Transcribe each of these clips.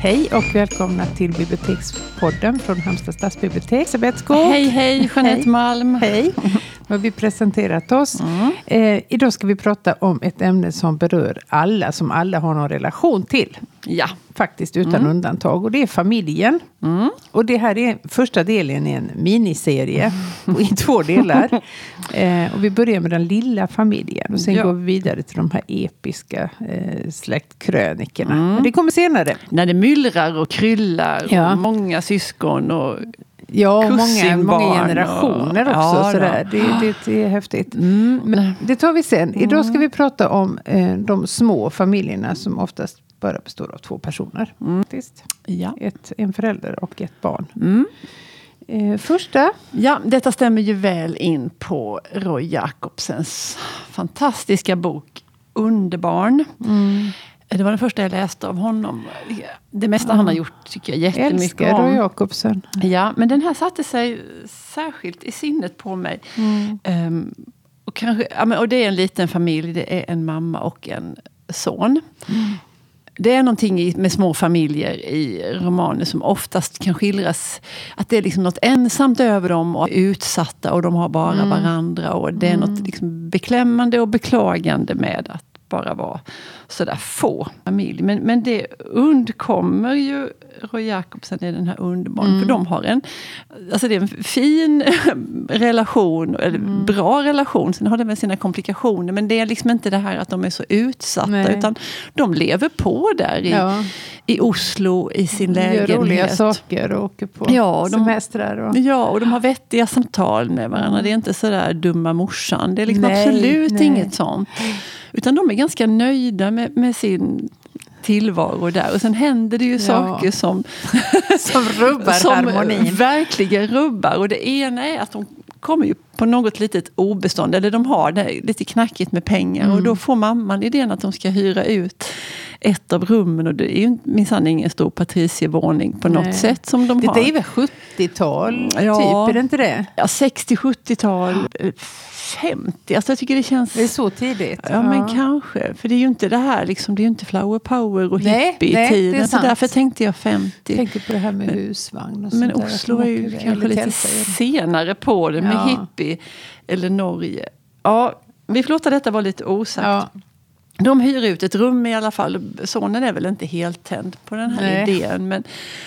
Hej och välkomna till Bibliotekspodden från Halmstad stadsbibliotek. Elisabeth Skog. Hej, hej, Jeanette Hej. Malm. Hej. Nu har vi presenterat oss. Mm. Eh, idag ska vi prata om ett ämne som berör alla, som alla har någon relation till. Ja. Faktiskt utan undantag. Och det är familjen. Mm. Och det här är första delen i en miniserie i två delar. Eh, och vi börjar med den lilla familjen. Och sen Ja. går vi vidare till de här episka eh, släktkrönikorna. Men det kommer senare. När det myllrar och kryllar Ja. och många syskon och... Ja, många, många generationer och- också. Ja, sådär. Det, det, det är häftigt. Mm. Men det tar vi sen. Idag ska vi prata om eh, de små familjerna som oftast bara består av två personer. Faktiskt. Ja. Ett, en förälder och ett barn. Mm. Eh, första. ja, detta stämmer ju väl in på Roy Jacobsens fantastiska bok Underbarn. Det var den första jag läste av honom. Det mesta han har gjort tycker jag jättemycket Älskar om. Roy Jacobsen. Ja, men den här satte sig särskilt i sinnet på mig. Ehm, och, kanske, ja, men, och det är en liten familj, det är en mamma och en son. Det är någonting med små familjer i romaner som oftast kan skildras att det är liksom något ensamt över dem och utsatta och de har bara varandra. Och det är något liksom beklämmande och beklagande med att bara vara sådär få familj. Men, men det undkommer ju Roy Jacobsen i den här Underbarn. För de har en, alltså det är en fin relation, eller bra relation. Sen har det med sina komplikationer. Men det är liksom inte det här att de är så utsatta. Nej. Utan de lever på där i, Ja. i Oslo i sin Gör lägenhet. roliga saker och åker på Ja, de- semestrar. Och... Ja, och de har vettiga samtal med varandra. Det är inte sådär dumma morsan. Det är liksom Nej, absolut nej. inget sånt. Utan de är ganska nöjda med, med sin tillvaro där. Och sen händer det ju saker som, Som rubbar som harmonin. verkligen rubbar. Och det ena är att de kommer ju på något litet obestånd. Eller de har det lite knackigt med pengar. Mm. Och då får mamman idén att de ska hyra ut ett av rummen. Och det är ju minsann ingen stor patricievåning på något Nej. sätt som de Det har. är väl 70-tal, Ja. typ? Är det inte det? Ja, 60-70-tal, eh, 50. Alltså jag tycker det känns... Det är så tidigt. Ja, men kanske. För det är ju inte det här, liksom, det är ju inte flower power och hippie-tiden. det är Så därför tänkte jag 50. Jag tänker på det här med husvagn och Men sånt där, att Oslo är ju kanske lite senare på det med Ja. hippie eller Norge. Ja, vi får låta detta vara lite osagt. Ja. De hyr ut ett rum i alla fall. Sonen är väl inte helt tänd på den här Nej. idén. Men,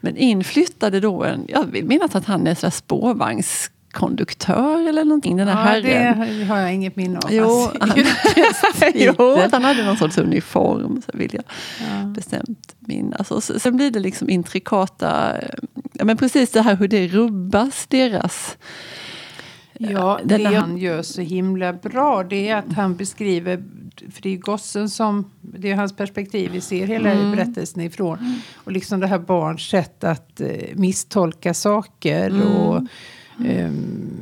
men in flyttade då en, jag vill minnas att han är spårvagnskonduktör eller någonting. Den här Ja, herren. det har jag inget minne av. Jo, Alltså, han, jo, han hade någon sorts uniform, så vill jag Ja. bestämt minnas. Och så- sen blir det liksom intrikata, ja, men precis det här hur det rubbas deras... Ja, det han gör så himla bra det är att han beskriver, för det är ju gossen som, det är hans perspektiv vi ser hela Mm. berättelsen ifrån. Och liksom det här barns sätt att eh, misstolka saker Mm. och ehm,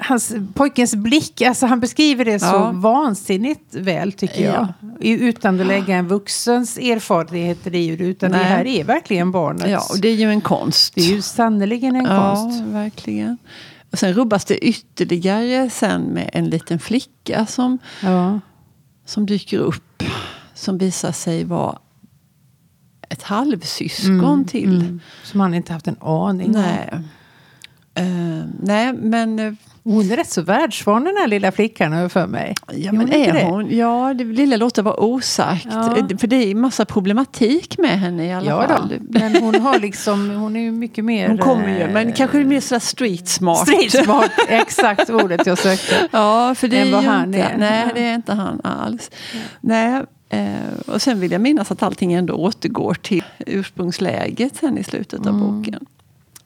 hans, pojkens blick, alltså han beskriver det så Ja. vansinnigt väl tycker jag. I- Utan att lägga en vuxens erfarenheter i det, utan det Nej. här är verkligen barnets. Ja, och det är ju en konst. det är ju sannerligen en konst. Ja, verkligen. Och sen rubbas det ytterligare sen med en liten flicka som, Ja. Som dyker upp. Som visar sig vara ett halvsyskon Mm, till. mm. Som han inte haft en aning om. Nej. Eh, nej, men... eh, Hon är rätt så världsvan den här lilla flickan har för mig. Ja, Är men hon är det? hon? Ja, det lilla låter vara osagt. Ja. Eh, För det är massa problematik med henne i alla Ja fall. då, men hon har liksom, hon är ju mycket mer... Hon kommer ju, men kanske mer sådär street smart. Street smart, exakt ordet jag sökte. Ja, för det är vad han inte, är. Nej, Ja. det är inte han alls. Nej, eh, och sen vill jag minnas att allting ändå återgår till ursprungsläget sen i slutet av boken.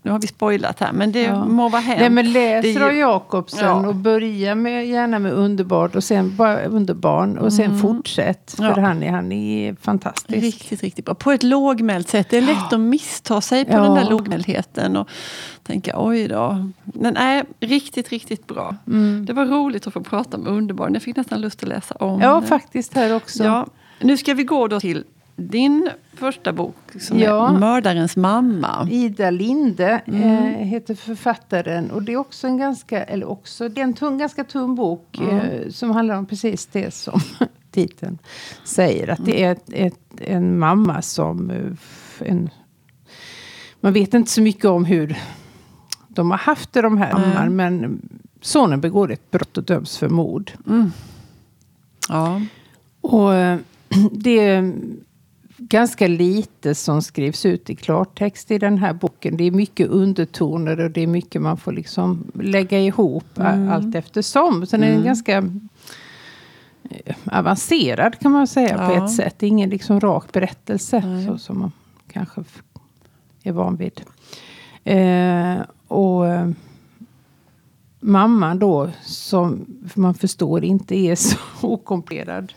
Nu har vi spoilat här, men det Mm. Ja. må vara hänt. Nej, men läs ju- Roy Jacobsen Ja. och börja med, gärna med underbart och sen bara underbarn och sen fortsätt. För Mm. Ja. han, är, han är fantastisk. Riktigt, riktigt bra. På ett lågmält sätt. Det är lätt att missta sig på den där lågmäldheten. Och tänka oj då. Men nej, riktigt, riktigt bra. Det var roligt att få prata med Underbarn. Jag fick nästan lust att läsa om Ja, det. faktiskt här också. Ja, nu ska vi gå då till din första bok som Ja. är Mördarens mamma. Ida Linde Mm. eh, heter författaren. Och det är också en ganska, eller också, det är en tung, ganska tunn bok Mm. eh, som handlar om precis det som titeln säger. Att det är ett, ett, en mamma som, eh, en Man vet inte så mycket om hur de har haft det de här mm. men sonen begår ett brott och döms för mord. Ja. Och eh, det är ganska lite som skrivs ut i klartext i den här boken. Det är mycket undertoner och det är mycket man får liksom lägga ihop mm. allt eftersom. Så den är ganska eh, avancerad kan man säga på Ja. ett sätt. Det är ingen liksom rak berättelse Nej. så som man kanske är van vid. Eh, och eh, mamman då, som man förstår inte är så okomplicerad,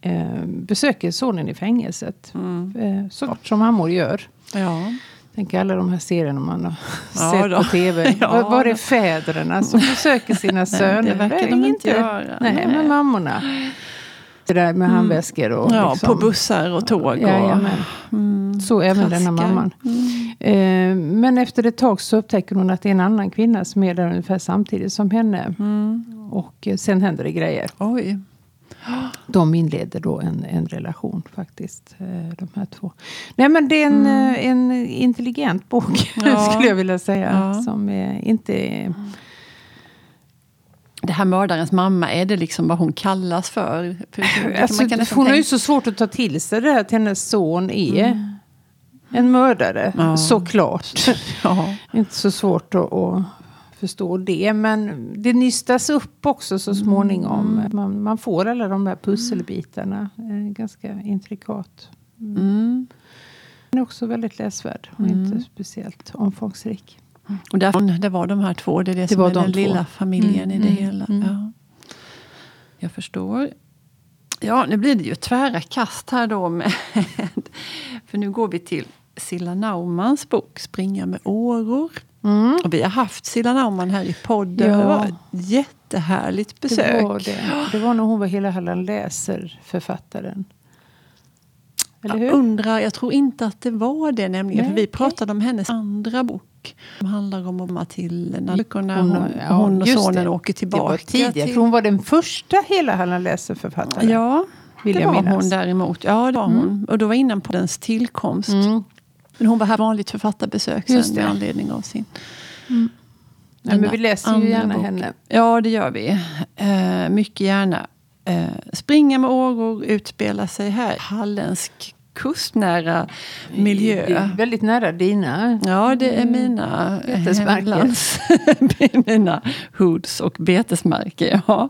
eh, besöker sonen i fängelset. Mm. Eh, såklart som mammor gör. Ja. Tänk alla de här serierna man har Ja sett då. på tv. Ja var, var är fäderna som besöker sina söner? det verkar Nej, de inte göra. Nej, Nej. men mammorna. Det där med handväskor och ja, liksom. på bussar och tåg. Och, Jajamän. Mm, Så även denna mamman. Eh, men efter ett tag så upptäcker hon att det är en annan kvinna som är där ungefär samtidigt som henne. Mm. Och eh, sen händer det grejer. Oj. De inleder då en, en relation faktiskt. eh, De här två. Nej men det är en, eh, en intelligent bok Ja. skulle jag vilja säga. Ja. Som är inte... Det här mördarens mamma, är det liksom vad hon kallas för? Alltså, hon har ju så svårt att ta till sig det här att hennes son är en mördare. Ja. Såklart. Inte så svårt att, att förstå det. Men det nystas upp också så småningom. Man, man får alla de här pusselbitarna. Eh, ganska intrikat. Mm. Den är också väldigt läsvärd och inte speciellt omfångsrik. Och där, det var de här två, det är det, som var är de den två. lilla familjen Mm, i det mm, hela. mm. Ja. Jag förstår. Ja, nu blir det ju tvära kast här då. Med, för nu går vi till Silla Naumans bok Springa med åror. Mm. Och vi har haft Silla Naumann här i podden. Ja. Det var ett jättehärligt besök. Det var det. Det var när hon var Hela Halland läser författaren. Eller hur? Jag undrar, jag tror inte att det var det nämligen. Nej, för vi pratade om hennes andra bok. Som handlar om till när Hon- hon, ja, hon och sonen det. åker Det tillbaka. var tidigare. till- hon var den första Hela Halland läser författaren. Ja, vill det var minnas. hon däremot. Ja, det var hon. Och då var innan på dens tillkomst. Mm. Men hon var här vanligt författarbesök sen med anledning av sin... Nej, men denna vi läser ju gärna bok. henne. Ja, det gör vi. Eh, mycket gärna. Eh, Springa med åror utspelar sig här. Halländsk kustnära miljö. väldigt nära dina. Ja, det är mina Betesmarker. mina hoods och betesmarker. Ja.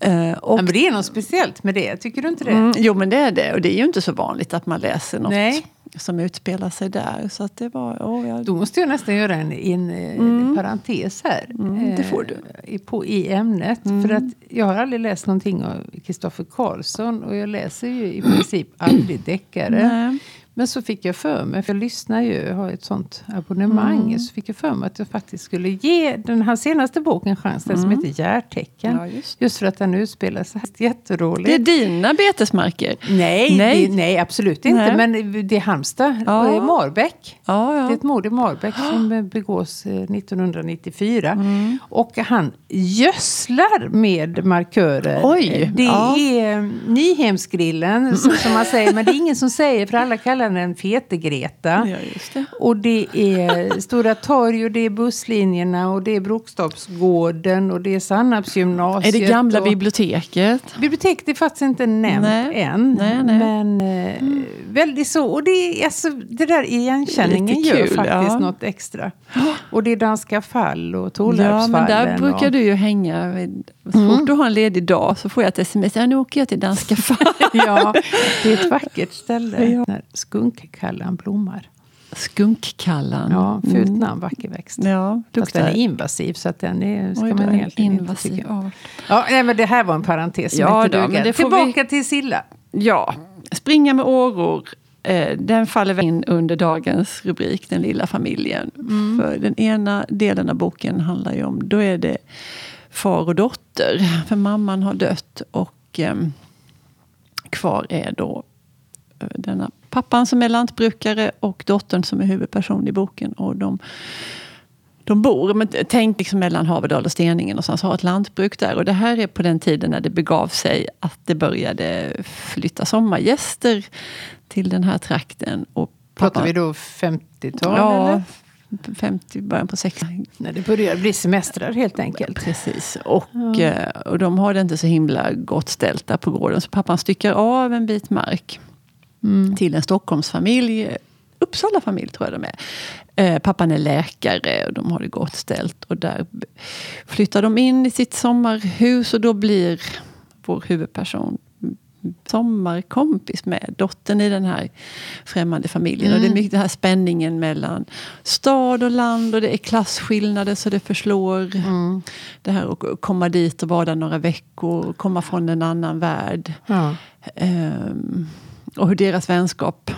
Eh, och, Ja, men det är något speciellt med det, tycker du inte det? mm, jo, men det är det. Och det är ju inte så vanligt att man läser något Nej. Som utspelar sig där. Så att det var... Oh, jag, Då måste jag nästan göra en, en, en parentes här. Mm, det får du. eh, I, på, I ämnet. För att jag har aldrig läst någonting av Kristoffer Karlsson. Och jag läser ju i princip aldrig deckare. Men så fick jag för mig, för jag lyssnar ju, jag har ett sånt abonnemang. Mm. Så fick jag för mig att jag faktiskt skulle ge den här senaste boken en chans. Den som heter Järtecken. Mm. Ja, just. Just för att den utspelar sig jätteroligt. Det är dina betesmarker? Nej, Nej. Det, nej, absolut inte. Nej. Men det är Halmstad. Ja. Det är Marbäck. Ja, Det är ja. ett mord i Marbäck som eh, begås eh, 1994. Mm. Och han gödslar med markörer. Oj, Eh, Det ja. är eh, Nyhemsgrillen, som man säger. Men det är ingen som säger, för alla kallar den Fete-Greta. ja, just det. Och det är Stora torg och det är busslinjerna och det är Brokstapsgården och det är Sannarpsgymnasiet. Är det gamla och... biblioteket? Biblioteket är faktiskt inte nämnt Nej. än. Nej, nej. Men eh, väldigt så. Och det, är, alltså, det där igenkänningen Lite gör kul, faktiskt ja. något extra. Och det är danska fall och Ja, Torlarpsfallen. men där brukar och, Mm. du ju hänga. Så fort du har en ledig dag så får jag ett sms. Ja, nu åker jag till danska fall. Ja, det är ett vackert ställe. När skunkkallan blommar. Skunkkallan. Ja, fult namn, vacker växt. Ja, Fast den är invasiv så att den är, ska Oj, man en egentligen inte invasiv tycka. art. Ja, nej, men det här var en parentes Ja inte då, men det Tillbaka till Silla. Ja, springa med åror. Eh, den faller väl in under dagens rubrik, Den lilla familjen. Mm. För den ena delen av boken handlar ju om, då är det far och dotter. För mamman har dött och ehm, kvar är då eh, denna pappan som är lantbrukare och dottern som är huvudperson i boken. Och de, de bor, men tänk liksom mellan Haverdal och Steningen och har ett lantbruk där. Och det här är på den tiden när det begav sig att det började flytta sommargäster till den här trakten. Och Pratar vi då 50-tal? Ja, eller? 50, början på 60. När det börjar bli semestrar helt enkelt. Precis. Och, Ja. eh, och de har det inte så himla gott ställt där på gården. Så pappan styckar av en bit mark Mm. till en Stockholmsfamilj. Uppsala familj tror jag de är. Eh, pappan är läkare och de har det gott ställt. Och där flyttar de in i sitt sommarhus och då blir vår huvudperson sommarkompis med dottern i den här främmande familjen. Och det är mycket den här spänningen mellan stad och land och det är klasskillnader så det förslår. Mm. Det här att komma dit och vara några veckor, komma från en annan värld. Ja. Ehm, och hur deras vänskap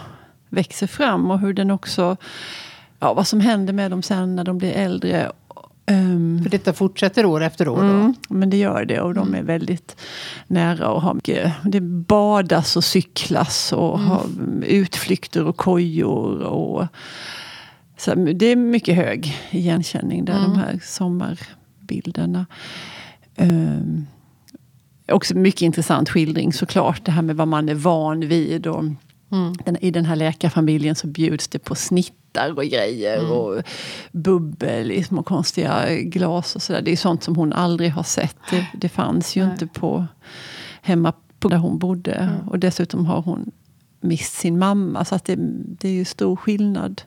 växer fram och hur den också... Ja, vad som händer med dem sen när de blir äldre. Ehm, För detta fortsätter år efter år då? Mm, men det gör det och de är väldigt nära och har mycket, det badas och cyklas och har utflykter och kojor. Och, så det är mycket hög igenkänning där, de här sommarbilderna. Um, också mycket intressant skildring såklart, det här med vad man är van vid. Och den, I den här läkarfamiljen så bjuds det på snittar och grejer och bubbel i små konstiga glas och sådär. Det är sånt som hon aldrig har sett. Det, det fanns ju Nej. inte på hemma på där hon bodde. Och dessutom har hon mist sin mamma. Så att det, det är ju stor skillnad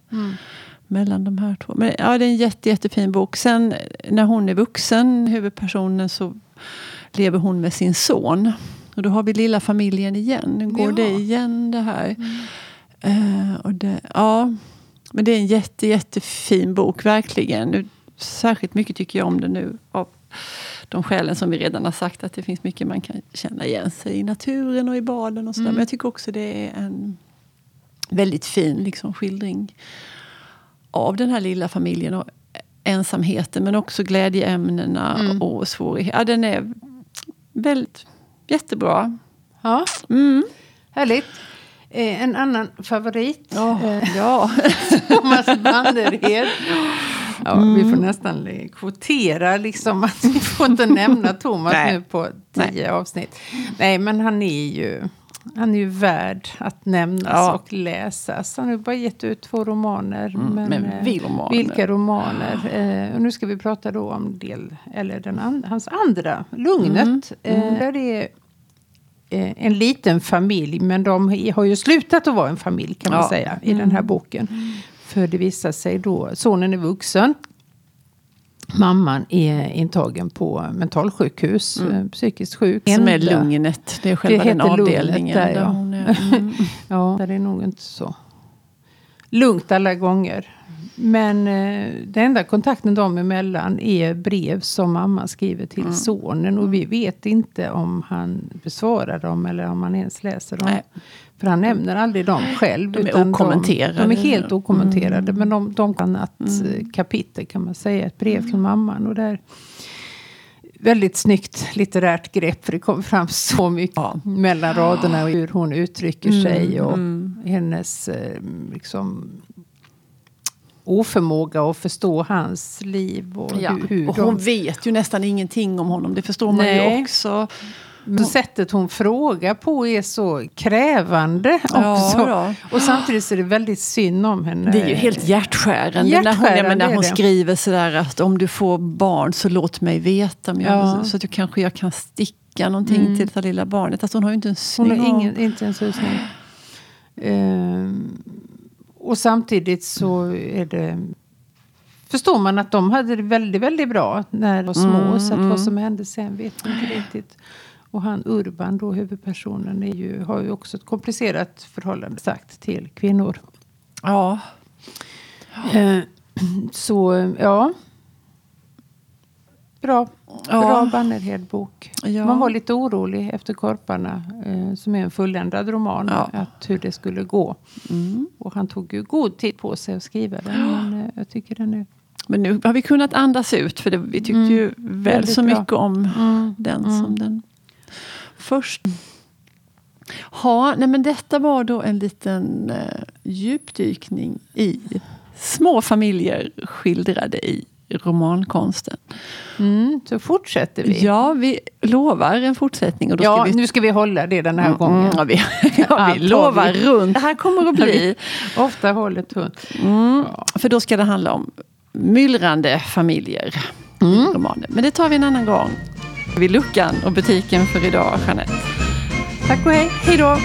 mellan de här två. Men ja, det är en jätte, jättefin bok. Sen när hon är vuxen, huvudpersonen, så lever hon med sin son. Och då har vi lilla familjen igen. Nu går Ja. det igen det här. Eh, och det, ja, men det är en jätte, jättefin bok, verkligen. Nu, särskilt mycket tycker jag om den nu. Av de skälen som vi redan har sagt. Att det finns mycket man kan känna igen sig i naturen och i baden. och sådär. Men jag tycker också det är en väldigt fin liksom, skildring av den här lilla familjen. Och ensamheten men också glädjeämnena och svårigheter. Ja, den är väldigt jättebra. Ja, Mm. härligt. Eh, en annan favorit. Eh, Ja. Thomas Banderhed. Ja, Vi Mm. får nästan eh, kvotera liksom att vi får inte nämna Thomas Nej. nu på tio avsnitt. Nej, men han är ju, han är ju värd att nämnas Ja. och läsas. Han har ju bara gett ut två romaner. men, men eh, vi romaner. Vilka romaner? Eh, och nu ska vi prata då om del, eller den an, hans andra, Lugnet. Mm. Eh, där är eh, en liten familj, men de har ju slutat att vara en familj kan man Ja. säga i den här boken. För det visar sig då, sonen är vuxen. Mamman är intagen på mentalsjukhus, eh, psykiskt sjuk. Som är Lugnet. Det är själva Det den avdelningen. där, ja. hon är. Mm. Ja, där är nog inte så lugnt alla gånger. Men eh, den enda kontakten dem emellan är brev som mamma skriver till Mm. sonen. Och vi vet inte om han besvarar dem eller om han ens läser dem. Nej. För han nämner aldrig dem själv. De är utan okommenterade. De, de är helt okommenterade. Mm. Men de, de kan ett mm. kapitel kan man säga. Ett brev Mm. från mamman. Och där, väldigt snyggt litterärt grepp. För det kommer fram så mycket Ja. mellan raderna. Och hur hon uttrycker Mm, sig. Och mm. hennes eh, liksom, oförmåga att förstå hans liv. Och Ja. hur, hur Och de hon vet ju nästan ingenting om honom. Det förstår man Nej. ju också. Så sättet hon frågar på är så krävande Ja, också. då. Och samtidigt så är det väldigt synd om henne. Det är ju helt hjärtskärande, när hon, jag Hjärtskärande menar, hon det. skriver sådär att om du får barn så låt mig veta. Men jag, Ja. Så att du kanske jag kan sticka någonting Mm. till det lilla barnet. Alltså hon har ju inte en Hon susning har om- ingen, inte en susning. Ehm, och samtidigt så är det... Förstår man att de hade det väldigt, väldigt bra när de var små. Mm, så att mm. vad som hände sen vet man inte riktigt. Och han Urban, då huvudpersonen, är ju, har ju också ett komplicerat förhållande sagt till kvinnor. Ja. Eh, så ja. Bra. Ja. Bra Bannerhed-bok. Ja. Man var lite orolig efter Korparna, eh, som är en fulländad roman, Ja. att hur det skulle gå. Mm. Och han tog ju god tid på sig att skriva den. Men eh, jag tycker den är... Men nu har vi kunnat andas ut för det, vi tyckte Mm. ju väl så bra. mycket om Mm. den Mm. som den först. Ja, nej men detta var då en liten eh, djupdykning i små familjer skildrade i romankonsten. Mm, så fortsätter vi. Ja, vi lovar en fortsättning. Och då ja, ska vi... nu ska vi hålla det den här gången. Mm, ja, vi, ja, vi lovar vi. runt. Det här kommer att bli. Ofta håller tunt. Mm, för då ska det handla om myllrande familjer i romanen. Men det tar vi en annan gång. Vid luckan och butiken för idag, Jeanette. Tack och hej. Hej då!